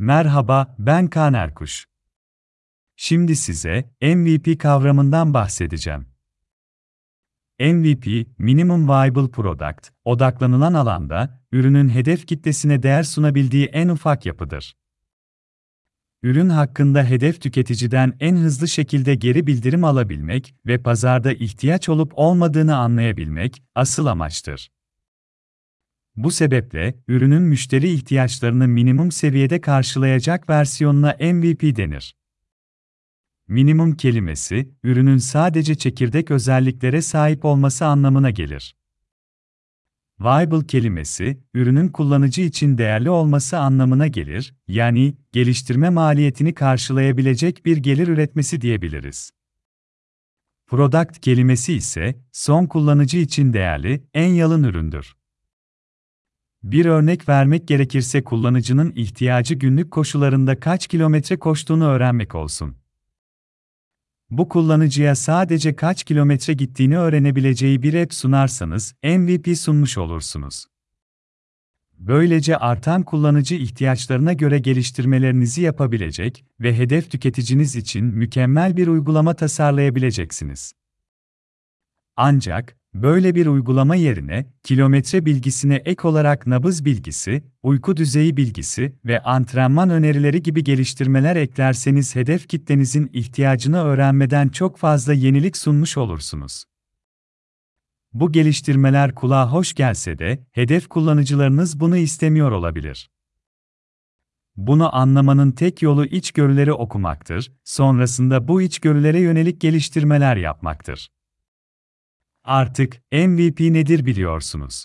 Merhaba, ben Kaan Erkuş. Şimdi size MVP kavramından bahsedeceğim. MVP, Minimum Viable Product, odaklanılan alanda, ürünün hedef kitlesine değer sunabildiği en ufak yapıdır. Ürün hakkında hedef tüketiciden en hızlı şekilde geri bildirim alabilmek ve pazarda ihtiyaç olup olmadığını anlayabilmek asıl amaçtır. Bu sebeple, ürünün müşteri ihtiyaçlarını minimum seviyede karşılayacak versiyonuna MVP denir. Minimum kelimesi, ürünün sadece çekirdek özelliklere sahip olması anlamına gelir. Viable kelimesi, ürünün kullanıcı için değerli olması anlamına gelir, yani geliştirme maliyetini karşılayabilecek bir gelir üretmesi diyebiliriz. Product kelimesi ise son kullanıcı için değerli, en yalın üründür. Bir örnek vermek gerekirse kullanıcının ihtiyacı günlük koşullarında kaç kilometre koştuğunu öğrenmek olsun. Bu kullanıcıya sadece kaç kilometre gittiğini öğrenebileceği bir app sunarsanız MVP sunmuş olursunuz. Böylece artan kullanıcı ihtiyaçlarına göre geliştirmelerinizi yapabilecek ve hedef tüketiciniz için mükemmel bir uygulama tasarlayabileceksiniz. Ancak, böyle bir uygulama yerine, kilometre bilgisine ek olarak nabız bilgisi, uyku düzeyi bilgisi ve antrenman önerileri gibi geliştirmeler eklerseniz hedef kitlenizin ihtiyacını öğrenmeden çok fazla yenilik sunmuş olursunuz. Bu geliştirmeler kulağa hoş gelse de, hedef kullanıcılarınız bunu istemiyor olabilir. Bunu anlamanın tek yolu içgörüleri okumaktır, sonrasında bu içgörülere yönelik geliştirmeler yapmaktır. Artık MVP nedir biliyorsunuz.